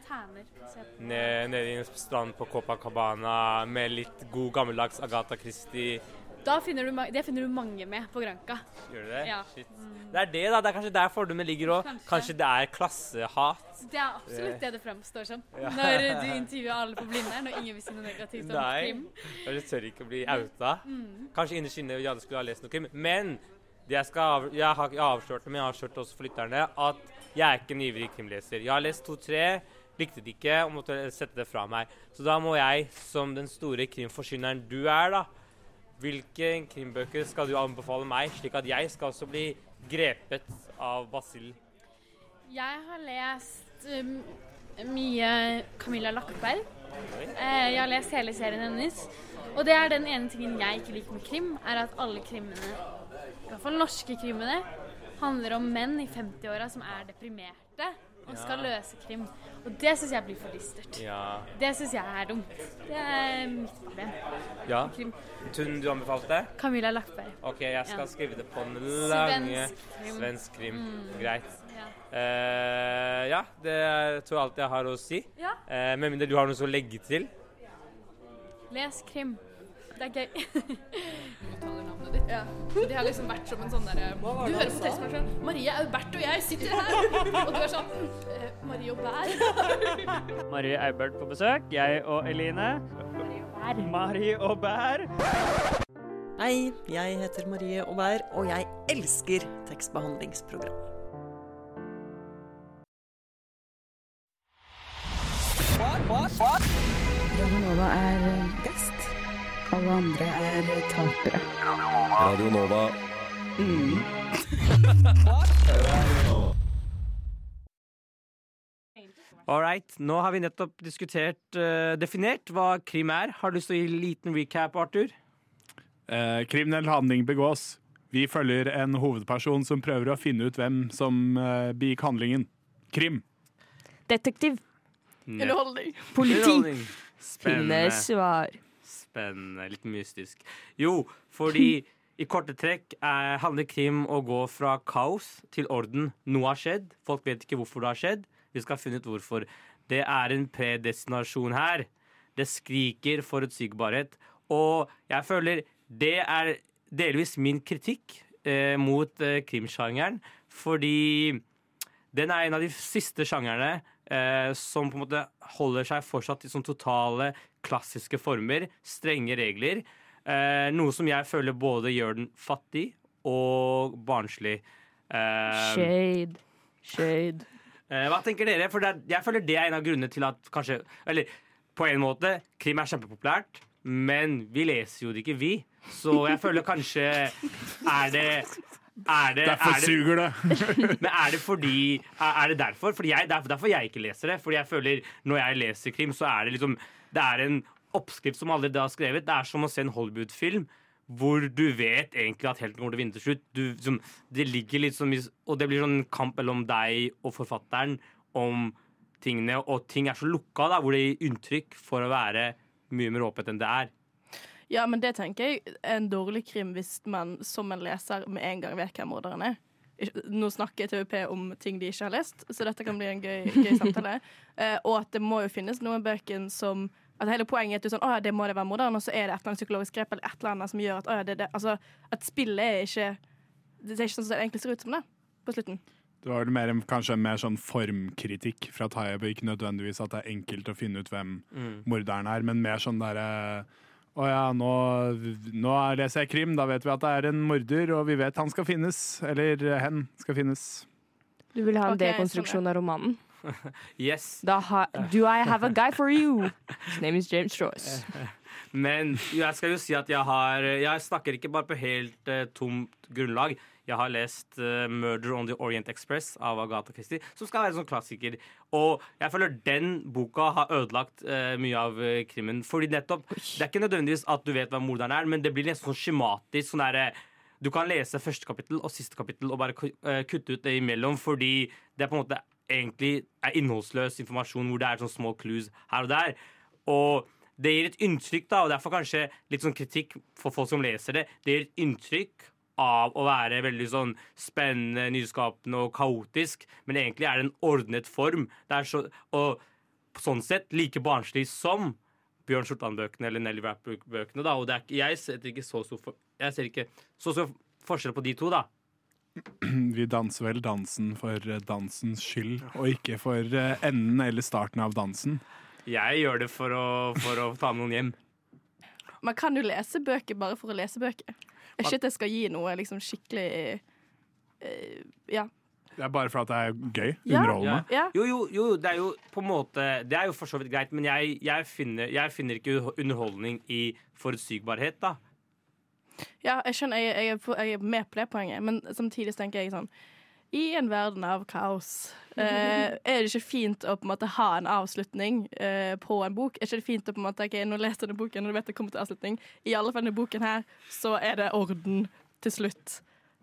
Ned, nede i en strand på Copacabana med litt god gammeldags Agatha Christie. Da finner du, det finner du mange med på Granka. Gjør du det? Ja. Shit. Det er det, da. Det er kanskje der fordommen ligger òg. Kanskje. Kanskje det er klassehat. Det er absolutt det det fremstår som. Ja. Når du intervjuer alle på Blindern, og ingen vil si noe negativt om Nei. krim. Jeg tør ikke å bli outa. Mm. Kanskje innerst inne alle skulle ha lest noe krim. Men det jeg, av, jeg har ikke avslørt det, men jeg har avslørt også for lytterne, at jeg er ikke en ivrig krimleser. Jeg har lest to-tre, likte det ikke og måtte sette det fra meg. Så da må jeg, som den store krimforsyneren du er, da Hvilke krimbøker skal du anbefale meg, slik at jeg skal også bli grepet av basillen? Jeg har lest um, mye Camilla Lackberg. Eh, jeg har lest hele serien hennes. Og det er den ene tingen jeg ikke liker med krim, er at alle krimene, i hvert fall norske krimene, handler om menn i 50-åra som er deprimerte og skal Ja. løse krim. Og det syns jeg blir for dystert. Ja. Det syns jeg er dumt. Det er mitt problem. Ja. Krim. Tun, du anbefalte? Camilla Lackberg. OK, jeg skal Ja. skrive det på den lange Svensk krim. Mm. Greit. Ja. Eh, ja, det er- tror jeg alt jeg har å si. Ja. Uh, med mindre du har noe å legge til. Les krim. Det er gøy. ditt. Ja. De har liksom vært som en sånn derre Du hører på teksten sånn Marie Aubert og jeg sitter her! og du er sånn eh, Marie Bær. Marie Aubert på besøk. Jeg og Eline. Marie og Bær. Hei, jeg heter Marie Aubert, og jeg elsker tekstbehandlingsprogram. What, Nova er best. Alle andre er tapere. Radio Nova. All right. Nå har vi nettopp diskutert, uh, definert hva krim er. Har du lyst til å gi en liten recap, Arthur? Uh, kriminell handling begås. Vi følger en hovedperson som prøver å finne ut hvem som uh, begikk handlingen. Krim. Detektiv. Underholdning. Politi. Spennende. Finne svar. Spennende. Litt mystisk. Jo, fordi i korte trekk eh, handler krim å gå fra kaos til orden. Noe har skjedd. Folk vet ikke hvorfor det har skjedd. Vi skal finne ut hvorfor. Det er en predestinasjon her. Det skriker forutsigbarhet. Og jeg føler det er delvis min kritikk eh, mot eh, krimsjangeren. Fordi den er en av de siste sjangerne eh, som på en måte holder seg fortsatt i sånn totale, klassiske former, strenge regler. Eh, noe som jeg føler både gjør den fattig og barnslig. Eh, Shade. Shade. Eh, hva tenker dere? For det er, jeg føler det er en av grunnene til at kanskje Eller på en måte, krim er kjempepopulært, men vi leser jo det ikke, vi. Så jeg føler kanskje Er det er det, Derfor er det, suger det. men er det fordi Er det derfor? Fordi jeg, er derfor jeg ikke leser det. Fordi jeg føler når jeg leser krim, så er det liksom Det er en oppskrift som alle har skrevet. Det er som å se en Hollywood-film hvor du vet egentlig at helten kommer til å vinne til slutt. Du, som, det ligger litt som Og det blir sånn kamp mellom deg og forfatteren om tingene, og ting er så lukka, da, hvor det gir inntrykk for å være mye mer åpent enn det er. Ja, men det tenker jeg er en dårlig krim hvis man som en leser med en gang vet hvem morderen er. Nå snakker TVP om ting de ikke har lest, så dette kan bli en gøy, gøy samtale. Eh, og at det må jo finnes noen bøker som at Hele poenget er at du sånn, å, ja, det må det være moderne, og så er det et eller annet psykologisk grep eller et eller annet som gjør at å, ja, det, det. Altså, at spillet er ikke Det er ikke sånn som det egentlig ser ut som det på slutten. Det var vel mer, kanskje mer sånn formkritikk fra Tayyip, ikke nødvendigvis at det er enkelt å finne ut hvem Mm. morderen er, men mer sånn derre Å ja, nå, nå leser jeg krim, da vet vi at det er en morder, og vi vet han skal finnes. Eller hen skal finnes. Du vil ha en Ok, sånn, dekonstruksjon av romanen? Yes. Da ha, do I have a guy for you? His name is James Joyce. Men jeg skal jo si at jeg har Jeg snakker ikke bare på helt uh, tomt grunnlag. Jeg har lest uh, 'Murder on the Orient Express' av Agatha Christie, som skal være en sånn klassiker. Og jeg føler den boka har ødelagt uh, mye av uh, krimmen. Fordi nettopp Det er ikke nødvendigvis at du vet hva morderen er, men det blir nesten sånn skjematisk. Sånn der, du kan lese første kapittel og siste kapittel og bare kutte ut det imellom, fordi det er på en måte egentlig er innholdsløs informasjon hvor det er sånne små clues her og der. Og det gir et inntrykk, da, og derfor kanskje litt sånn kritikk for folk som leser det. Det gir et inntrykk av å være veldig sånn spennende, nyskapende og kaotisk, men egentlig er det en ordnet form. Det er så, og på sånn sett like barnslig som Bjørn Skjortland-bøkene eller Nelly Rapp-bøkene. da, og det er, Jeg ser ikke så stor for, jeg ser ikke så stor forskjell på de to, da. Vi danser vel dansen for eh, dansens skyld, og ikke for eh, enden eller starten av dansen. Jeg gjør det for å, for å ta med noen hjem. Man kan jo lese bøker bare for å lese bøker. Ikke at jeg skal gi noe liksom skikkelig eh, Ja. Det er bare for at det er gøy. Ja. Underholdende. Ja. Jo, jo, jo, det er jo på en måte Det er jo for så vidt greit, men jeg, jeg, finner, jeg finner ikke underholdning i forutsigbarhet, da. Ja, jeg skjønner, jeg, jeg, er jeg er med på det poenget, men samtidig tenker jeg sånn I en verden av kaos, eh, er det ikke fint å på en måte ha en avslutning eh, på en bok? Er det ikke fint å på en måte, ok, nå leser du boken, og du vet det kommer til avslutning? I alle fall denne boken her, så er det orden til slutt.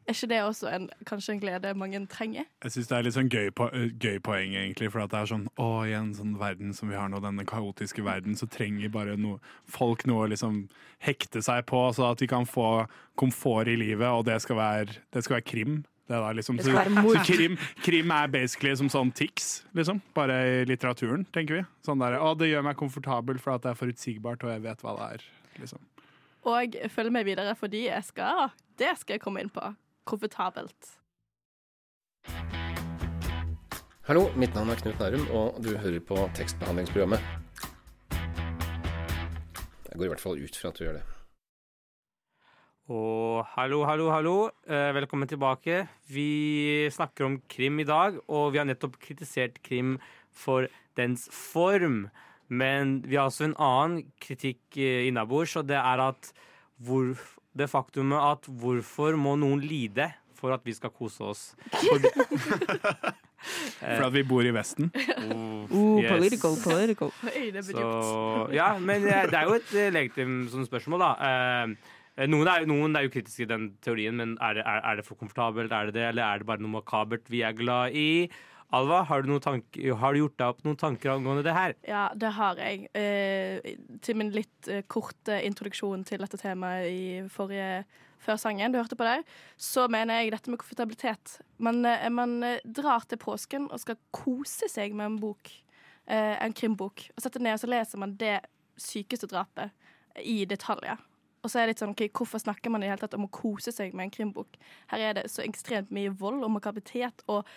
Er ikke det også en, kanskje en glede mange trenger? Jeg syns det er litt sånn gøy, po øh, gøy poeng, egentlig. For at det er sånn Å, i en sånn verden som vi har nå, denne kaotiske verden, så trenger bare noe, folk noe å liksom hekte seg på, så at de kan få komfort i livet, og det skal være, det skal være krim. Det, der, liksom, Det så, så krim, krim er basically som sånn Tix, liksom. Bare i litteraturen, tenker vi. Sånn der, Å, det gjør meg komfortabel for at det er forutsigbart, og jeg vet hva det er. Liksom. Og følg med videre, fordi jeg skal, det skal jeg komme inn på. Komfortabelt. Hallo, mitt navn er Knut Nærum, og du hører på tekstbehandlingsprogrammet. Jeg går i hvert fall ut fra at du gjør det. Og hallo, hallo, hallo. Eh, velkommen tilbake. Vi snakker om krim i dag, og vi har nettopp kritisert krim for dens form. Men vi har også en annen kritikk eh, innabords, og det er at hvor, det faktumet at hvorfor må noen lide for at vi skal kose oss? For, For at vi bor i Vesten. Ooh, political, political. Oi, det blir Så, ja, men eh, det er jo et legitimt sånn spørsmål, da. Eh, Noen er, noen er jo kritiske i den teorien, men er det, er, er det for komfortabelt? Er det det, eller er det bare noe makabert vi er glad i? Alva, har du, noen tank, har du gjort deg opp noen tanker angående det her? Ja, det har jeg. Eh, til min litt eh, korte introduksjon til dette temaet i forrige før sangen du hørte på der, så mener jeg dette med komfortabilitet. Man, eh, man drar til påsken og skal kose seg med en bok, eh, en krimbok, og setter ned og så leser man det sykeste drapet i detaljer. Og så er det litt sånn, ok, Hvorfor snakker man i det hele tatt om å kose seg med en krimbok? Her er det så ekstremt mye vold og makabilitet og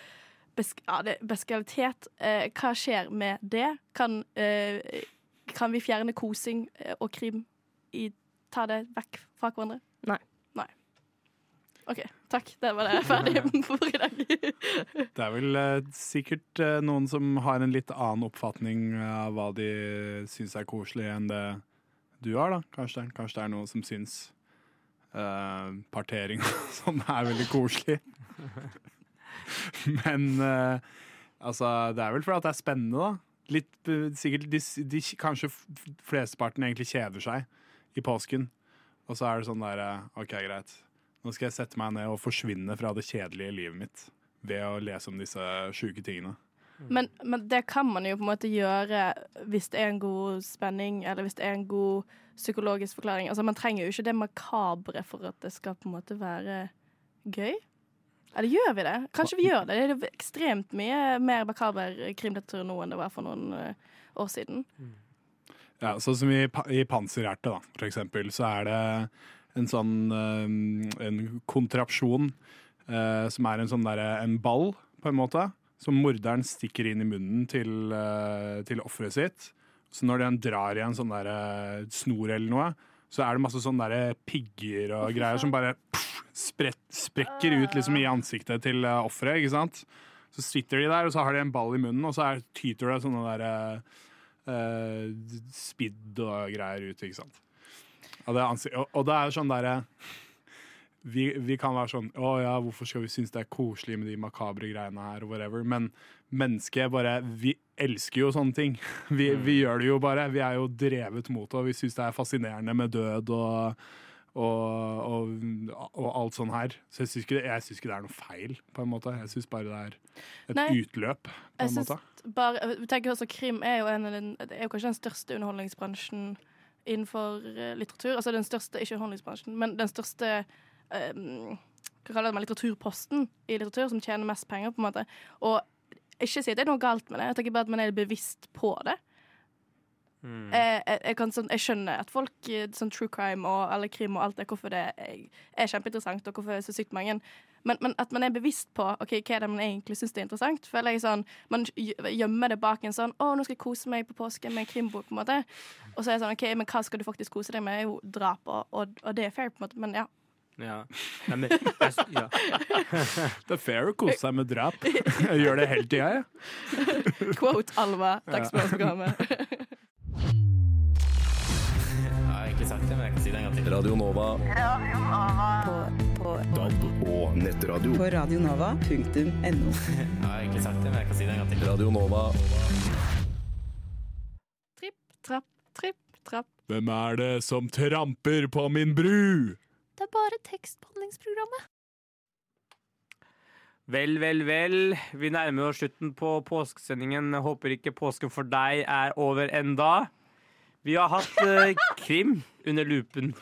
besk ja, det, bestialitet. Eh, hva skjer med det? Kan, eh, kan vi fjerne kosing eh, og krim? I, ta det vekk fra hverandre? Nei. Nei. OK, takk. Det var det. Ferdig for i dag. Det er vel eh, sikkert eh, noen som har en litt annen oppfatning av hva de syns er koselig, enn det du har, da. Kanskje, kanskje det er noen som syns uh, partering og sånn er veldig koselig. Men uh, altså, det er vel fordi det er spennende, da. Litt, eh, sikkert de, de, Kanskje flesteparten egentlig kjeder seg i påsken. Og så er det sånn der OK, greit. Nå skal jeg sette meg ned og forsvinne fra det kjedelige livet mitt ved å lese om disse sjuke tingene. Men, men det kan man jo på en måte gjøre hvis det er en god spenning, eller hvis det er en god psykologisk forklaring. Altså Man trenger jo ikke det makabre for at det skal på en måte være gøy. Eller gjør vi det? Kanskje vi gjør det. Det er ekstremt mye mer makaber krimlitteratur nå enn det var for noen eh, år siden. Ja, sånn som i, i 'Panserhjertet', da, for eksempel, så er det en sånn eh, en kontrapsjon eh, som er en sånn derre en ball, på en måte, som morderen stikker inn i munnen til, uh, til offeret sitt. Så når den drar i en sånn der snor eller noe, så er det masse sånne der pigger og greier som bare pff, sprett, sprekker ut liksom i ansiktet til uh, offeret, ikke sant? Så sitter de der, og så har de en ball i munnen, og så er, tyter det sånne der, uh, spidd og greier ut, ikke sant. Og det er, og, og det er sånn derre vi, vi kan være sånn Å ja, hvorfor skal vi synes det er koselig med de makabre greiene her, og whatever. Men mennesket bare Vi elsker jo sånne ting. Vi, vi gjør det jo bare. Vi er jo drevet mot det, og vi syns det er fascinerende med død og og, og, og alt sånn her. Så jeg syns ikke, synes ikke det er noe feil, på en måte. Jeg syns bare det er et Nei. utløp, på en synes måte. bare, tenker også Krim er jo, en er jo kanskje den største underholdningsbransjen innenfor eh, litteratur. Altså den største, ikke underholdningsbransjen, men den største eh, hva kaller det, litteraturposten i litteratur, som tjener mest penger, på en måte. Og ikke si at det er noe galt med det, jeg tenker bare at man er bevisst på det. Mm. Jeg, jeg, jeg, kan sånn, jeg skjønner at folk, eh, sånn true crime og, eller krim og alt det, hvorfor det er, er kjempeinteressant, og hvorfor det er så sykt mange. Men, men at man er bevisst på ok, hva er det man egentlig syns er interessant. Føler jeg sånn, Man gjemmer det bak en sånn 'Å, nå skal jeg kose meg på påske med en krimbok', på en måte. Og så er det sånn OK, men hva skal du faktisk kose deg med? Det er jo drap, og, og, og det er fair, på en måte. Men ja. Ja. Nei, men, jeg, ja. Det er fair å kose seg med drap. Jeg gjør det hele tida, jeg. Quote Alva, dagsprogrammet. Jeg har egentlig sagt det, men jeg kan si det en gang til. Radio Nova. På, på, DAB og nettradio. på radionova.no. Jeg har egentlig sagt det, men jeg kan si det en gang til. Radio Nova. Tripp, trapp, tripp, trapp. Hvem er det som tramper på min bru? Det er bare tekstbehandlingsprogrammet. Vel, vel, vel. Vi nærmer oss slutten på påskesendingen. Jeg Håper ikke påsken for deg er over enda. Vi har hatt eh, krim under lupen,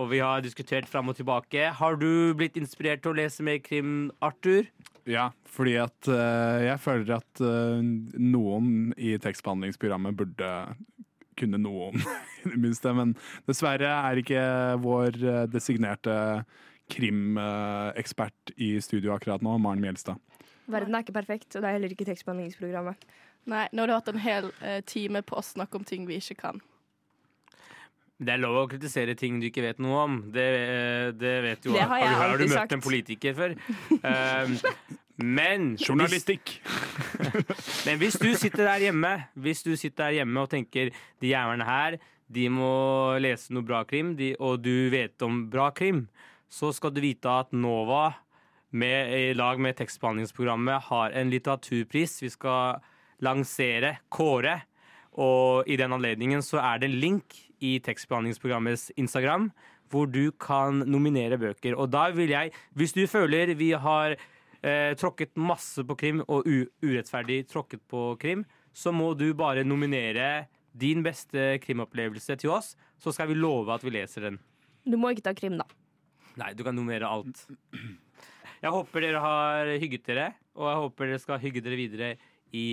og vi har diskutert fram og tilbake. Har du blitt inspirert til å lese mer krim, Arthur? Ja, fordi at eh, jeg føler at eh, noen i tekstbehandlingsprogrammet burde kunne noe om, i det minste. Men dessverre er ikke vår eh, designerte krimekspert i studio akkurat nå, Maren Mjelstad. Verden er ikke perfekt, og det er heller ikke tekstbehandlingsprogrammet. Nei, nå har du hatt en hel eh, time på å snakke om ting vi ikke kan. Det er lov å kritisere ting du ikke vet noe om. Det, eh, det vet jo Det har jeg du, har du møtt sagt. en politiker før? Um, men Journalistikk. Men hvis du sitter der hjemme Hvis du sitter der hjemme og tenker de jævlene her, de må lese noe bra krim, de, og du vet om bra krim, så skal du vite at Nova med, i lag med tekstbehandlingsprogrammet har en litteraturpris vi skal lansere, kåre. Og i den anledningen så er det en link i tekstbehandlingsprogrammets Instagram hvor du kan nominere bøker. Og da vil jeg, hvis du føler vi har eh, tråkket masse på krim og urettferdig tråkket på krim, så må du bare nominere din beste krimopplevelse til oss, så skal vi love at vi leser den. Du må ikke ta krim, da. Nei, du kan nominere alt. Jeg håper dere har hygget dere, og jeg håper dere skal hygge dere videre i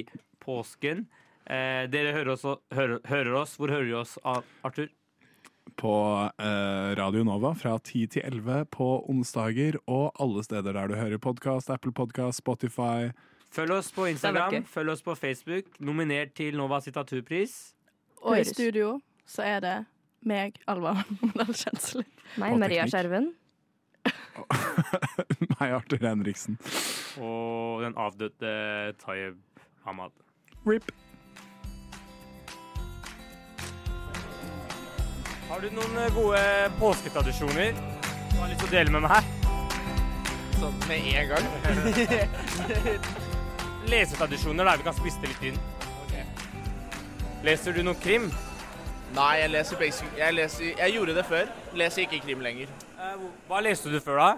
påsken. Eh, dere hører oss, hører, hører oss. Hvor hører vi oss, Arthur? På eh, Radio Nova fra 10 til 11 på onsdager, og alle steder der du hører podkast. Apple Podcast, Spotify. Følg oss på Instagram, følg oss på Facebook. Nominert til Novas litteraturpris. Og i studio så er det meg, Alva Mondal Kjensli. Meg, Maria. Skjerven. Meg, Arthur Henriksen. Og den avdøde Tayeb Ahmad. RIP. Har du noen eh, gode påsketradisjoner du har lyst til å dele med meg her? Sånn med en gang. Lesetradisjoner, der Vi kan spisse litt inn. Leser du noe krim? Nei, jeg leser jeg, leser, jeg gjorde det før. Leser ikke krim lenger. Hva leste du før, da?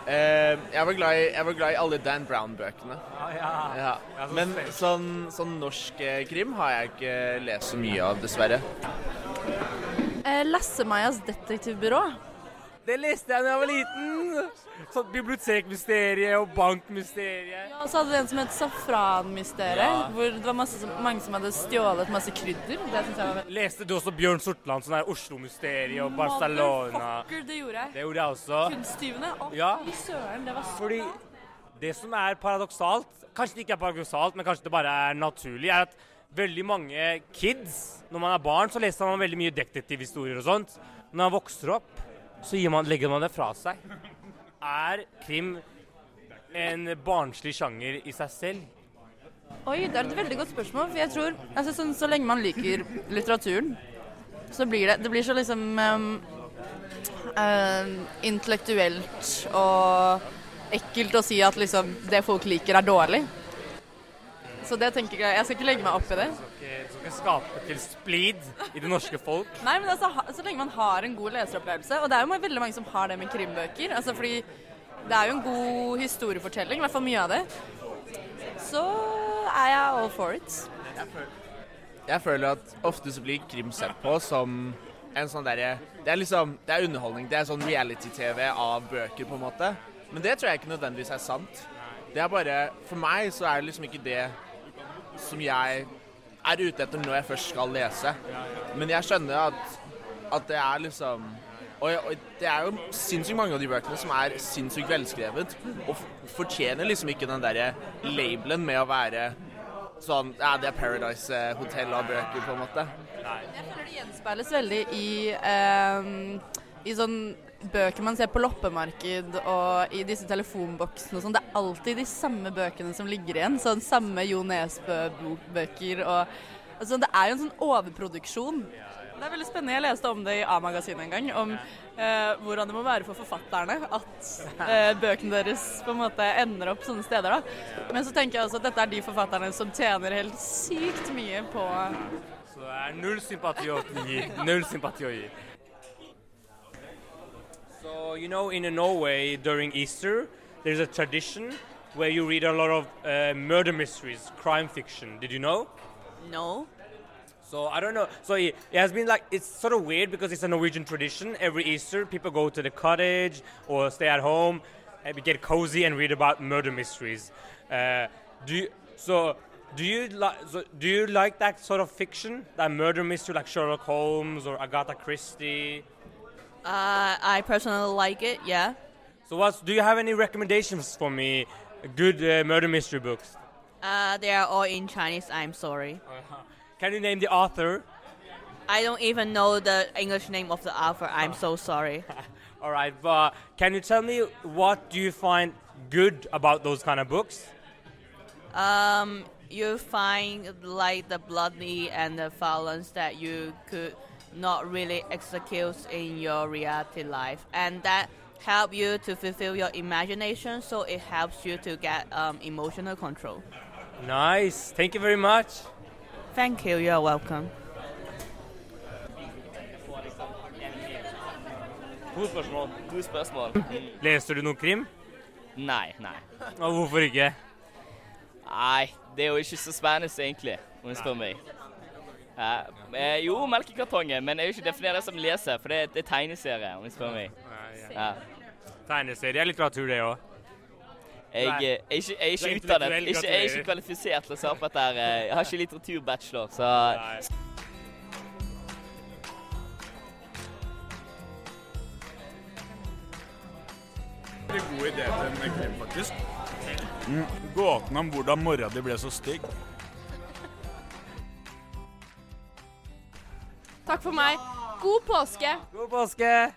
Uh, jeg, var glad i, jeg var glad i alle Dan Brown-bøkene. Ah, Ja. Ja, Men sånn, sånn norsk eh, krim har jeg ikke lest så mye av, dessverre. Eh, Lasse-Majas detektivbyrå. Det leste jeg da jeg var liten. Sånn bibliotekmysteriet og bankmysteriet. Ja, og så hadde vi en som het Safranmysteriet, Ja. hvor det var masse, mange som hadde stjålet masse krydder. Det synes jeg var veldig Leste du også Bjørn Sortland, sånn der Oslo-mysteriet og Barcelona? Motherfucker, det gjorde jeg. Det gjorde jeg også. Kunsttyvene. Å, Ja. fy søren, det var så Fordi det som er paradoksalt, kanskje det ikke er paradoksalt, men kanskje det bare er naturlig, er at veldig mange kids, når man er barn, så leser man veldig mye detektivhistorier og sånt. Når man vokser opp, så man, legger man det fra seg. Er krim en barnslig sjanger i seg selv? Oi, det er et veldig godt spørsmål. For jeg tror altså, sånn, Så lenge man liker litteraturen, så blir det Det blir så liksom um, um, intellektuelt og ekkelt å si at liksom det folk liker, er dårlig. Så det tenker jeg Jeg skal ikke legge meg opp i det. Du skal ikke skape til splid i det norske folk. Nei, men altså, så lenge man har en god leseropplevelse, og det er jo veldig mange som har det med krimbøker, altså fordi det er jo en god historiefortelling, i hvert fall mye av det, så er jeg all for it. Jeg føler at ofte så blir krim sett på som en sånn derre Det er liksom Det er underholdning. Det er sånn reality-TV av bøker, på en måte. Men det tror jeg ikke nødvendigvis er sant. Det er bare For meg så er det liksom ikke det som jeg er ute etter når jeg først skal lese. Men jeg skjønner at, at det er liksom og, og det er jo sinnssykt mange av de bøkene som er sinnssykt velskrevet, og fortjener liksom ikke den derre labelen med å være sånn Ja, det er Paradise eh, Hotel av bøker, på en måte. Jeg føler det gjenspeiles veldig i, eh, i sånn bøker man ser på loppemarked og i disse telefonboksene og sånn. Det er alltid de samme bøkene som ligger igjen. Sånn samme Jo Nesbø-bøker og Altså, det er jo en sånn overproduksjon. Det er veldig spennende. Jeg leste om det i A-magasinet en gang, om eh, hvordan det må være for forfatterne at eh, bøkene deres på en måte ender opp sånne steder. da. Men så tenker jeg også at dette er de forfatterne som tjener helt sykt mye på Så det er null sympati å gi. Null sympati å gi. So, you know, in Norway during Easter, there's a tradition where you read a lot of uh, murder mysteries, crime fiction. Did you know? No. So I don't know. So it, it has been like it's sort of weird because it's a Norwegian tradition. Every Easter, people go to the cottage or stay at home and get cozy and read about murder mysteries. Uh, do you, so? Do you like? So do you like that sort of fiction, that murder mystery, like Sherlock Holmes or Agatha Christie? Uh, I personally like it, yeah. So what Do you have any recommendations for me? Good uh, murder mystery books. Uh, they are all in Chinese, I'm sorry. Can you name the author? I don't even know the English name of the author, I'm so sorry. All right, but can you tell me what do you find good about those kind of books? Um, you find like the bloody and the violence that you could not really execute in your reality life, and that help you to fulfill your imagination. So it helps you to get um, emotional control. Nice. Thank you very much. Thank you. You're welcome. To spørsmål. To spørsmål. Leser du noe krim? Nei, nei. Og hvorfor ikke? Nei, det er jo ikke så spennende egentlig, om du spør meg. Eh, eh, jo, melkekartongen, men jeg vil ikke definere det som leser, for det, det er tegneserie, om du spør meg. Ja. Tegneserie er litteratur, det òg. Jeg, eh, jeg, er ikke, jeg er er ikke utdannet, Jeg, jeg er ikke kvalifisert til å svare på dette. her, eh, Jeg har ikke litteraturbachelor, så Veldig god idé til en krim, faktisk. Mm. Gåten om hvordan mora di ble så stygg. Takk for meg. God påske. God påske.